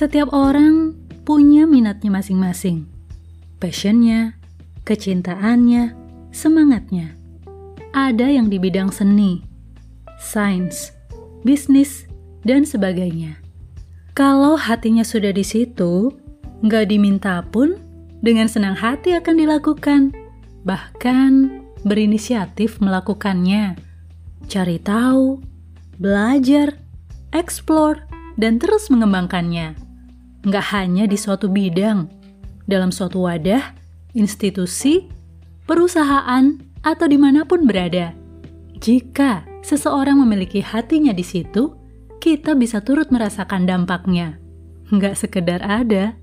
Setiap orang punya minatnya masing-masing. Passionnya, kecintaannya, semangatnya. Ada yang di bidang seni, sains, bisnis, dan sebagainya. Kalau hatinya sudah di situ, nggak diminta pun, dengan senang hati akan dilakukan. Bahkan berinisiatif melakukannya. Cari tahu, belajar, explore, dan terus mengembangkannya. Nggak hanya di suatu bidang, dalam suatu wadah, institusi, perusahaan, atau di mana pun berada. Jika seseorang memiliki hatinya di situ, kita bisa turut merasakan dampaknya. Nggak sekedar ada,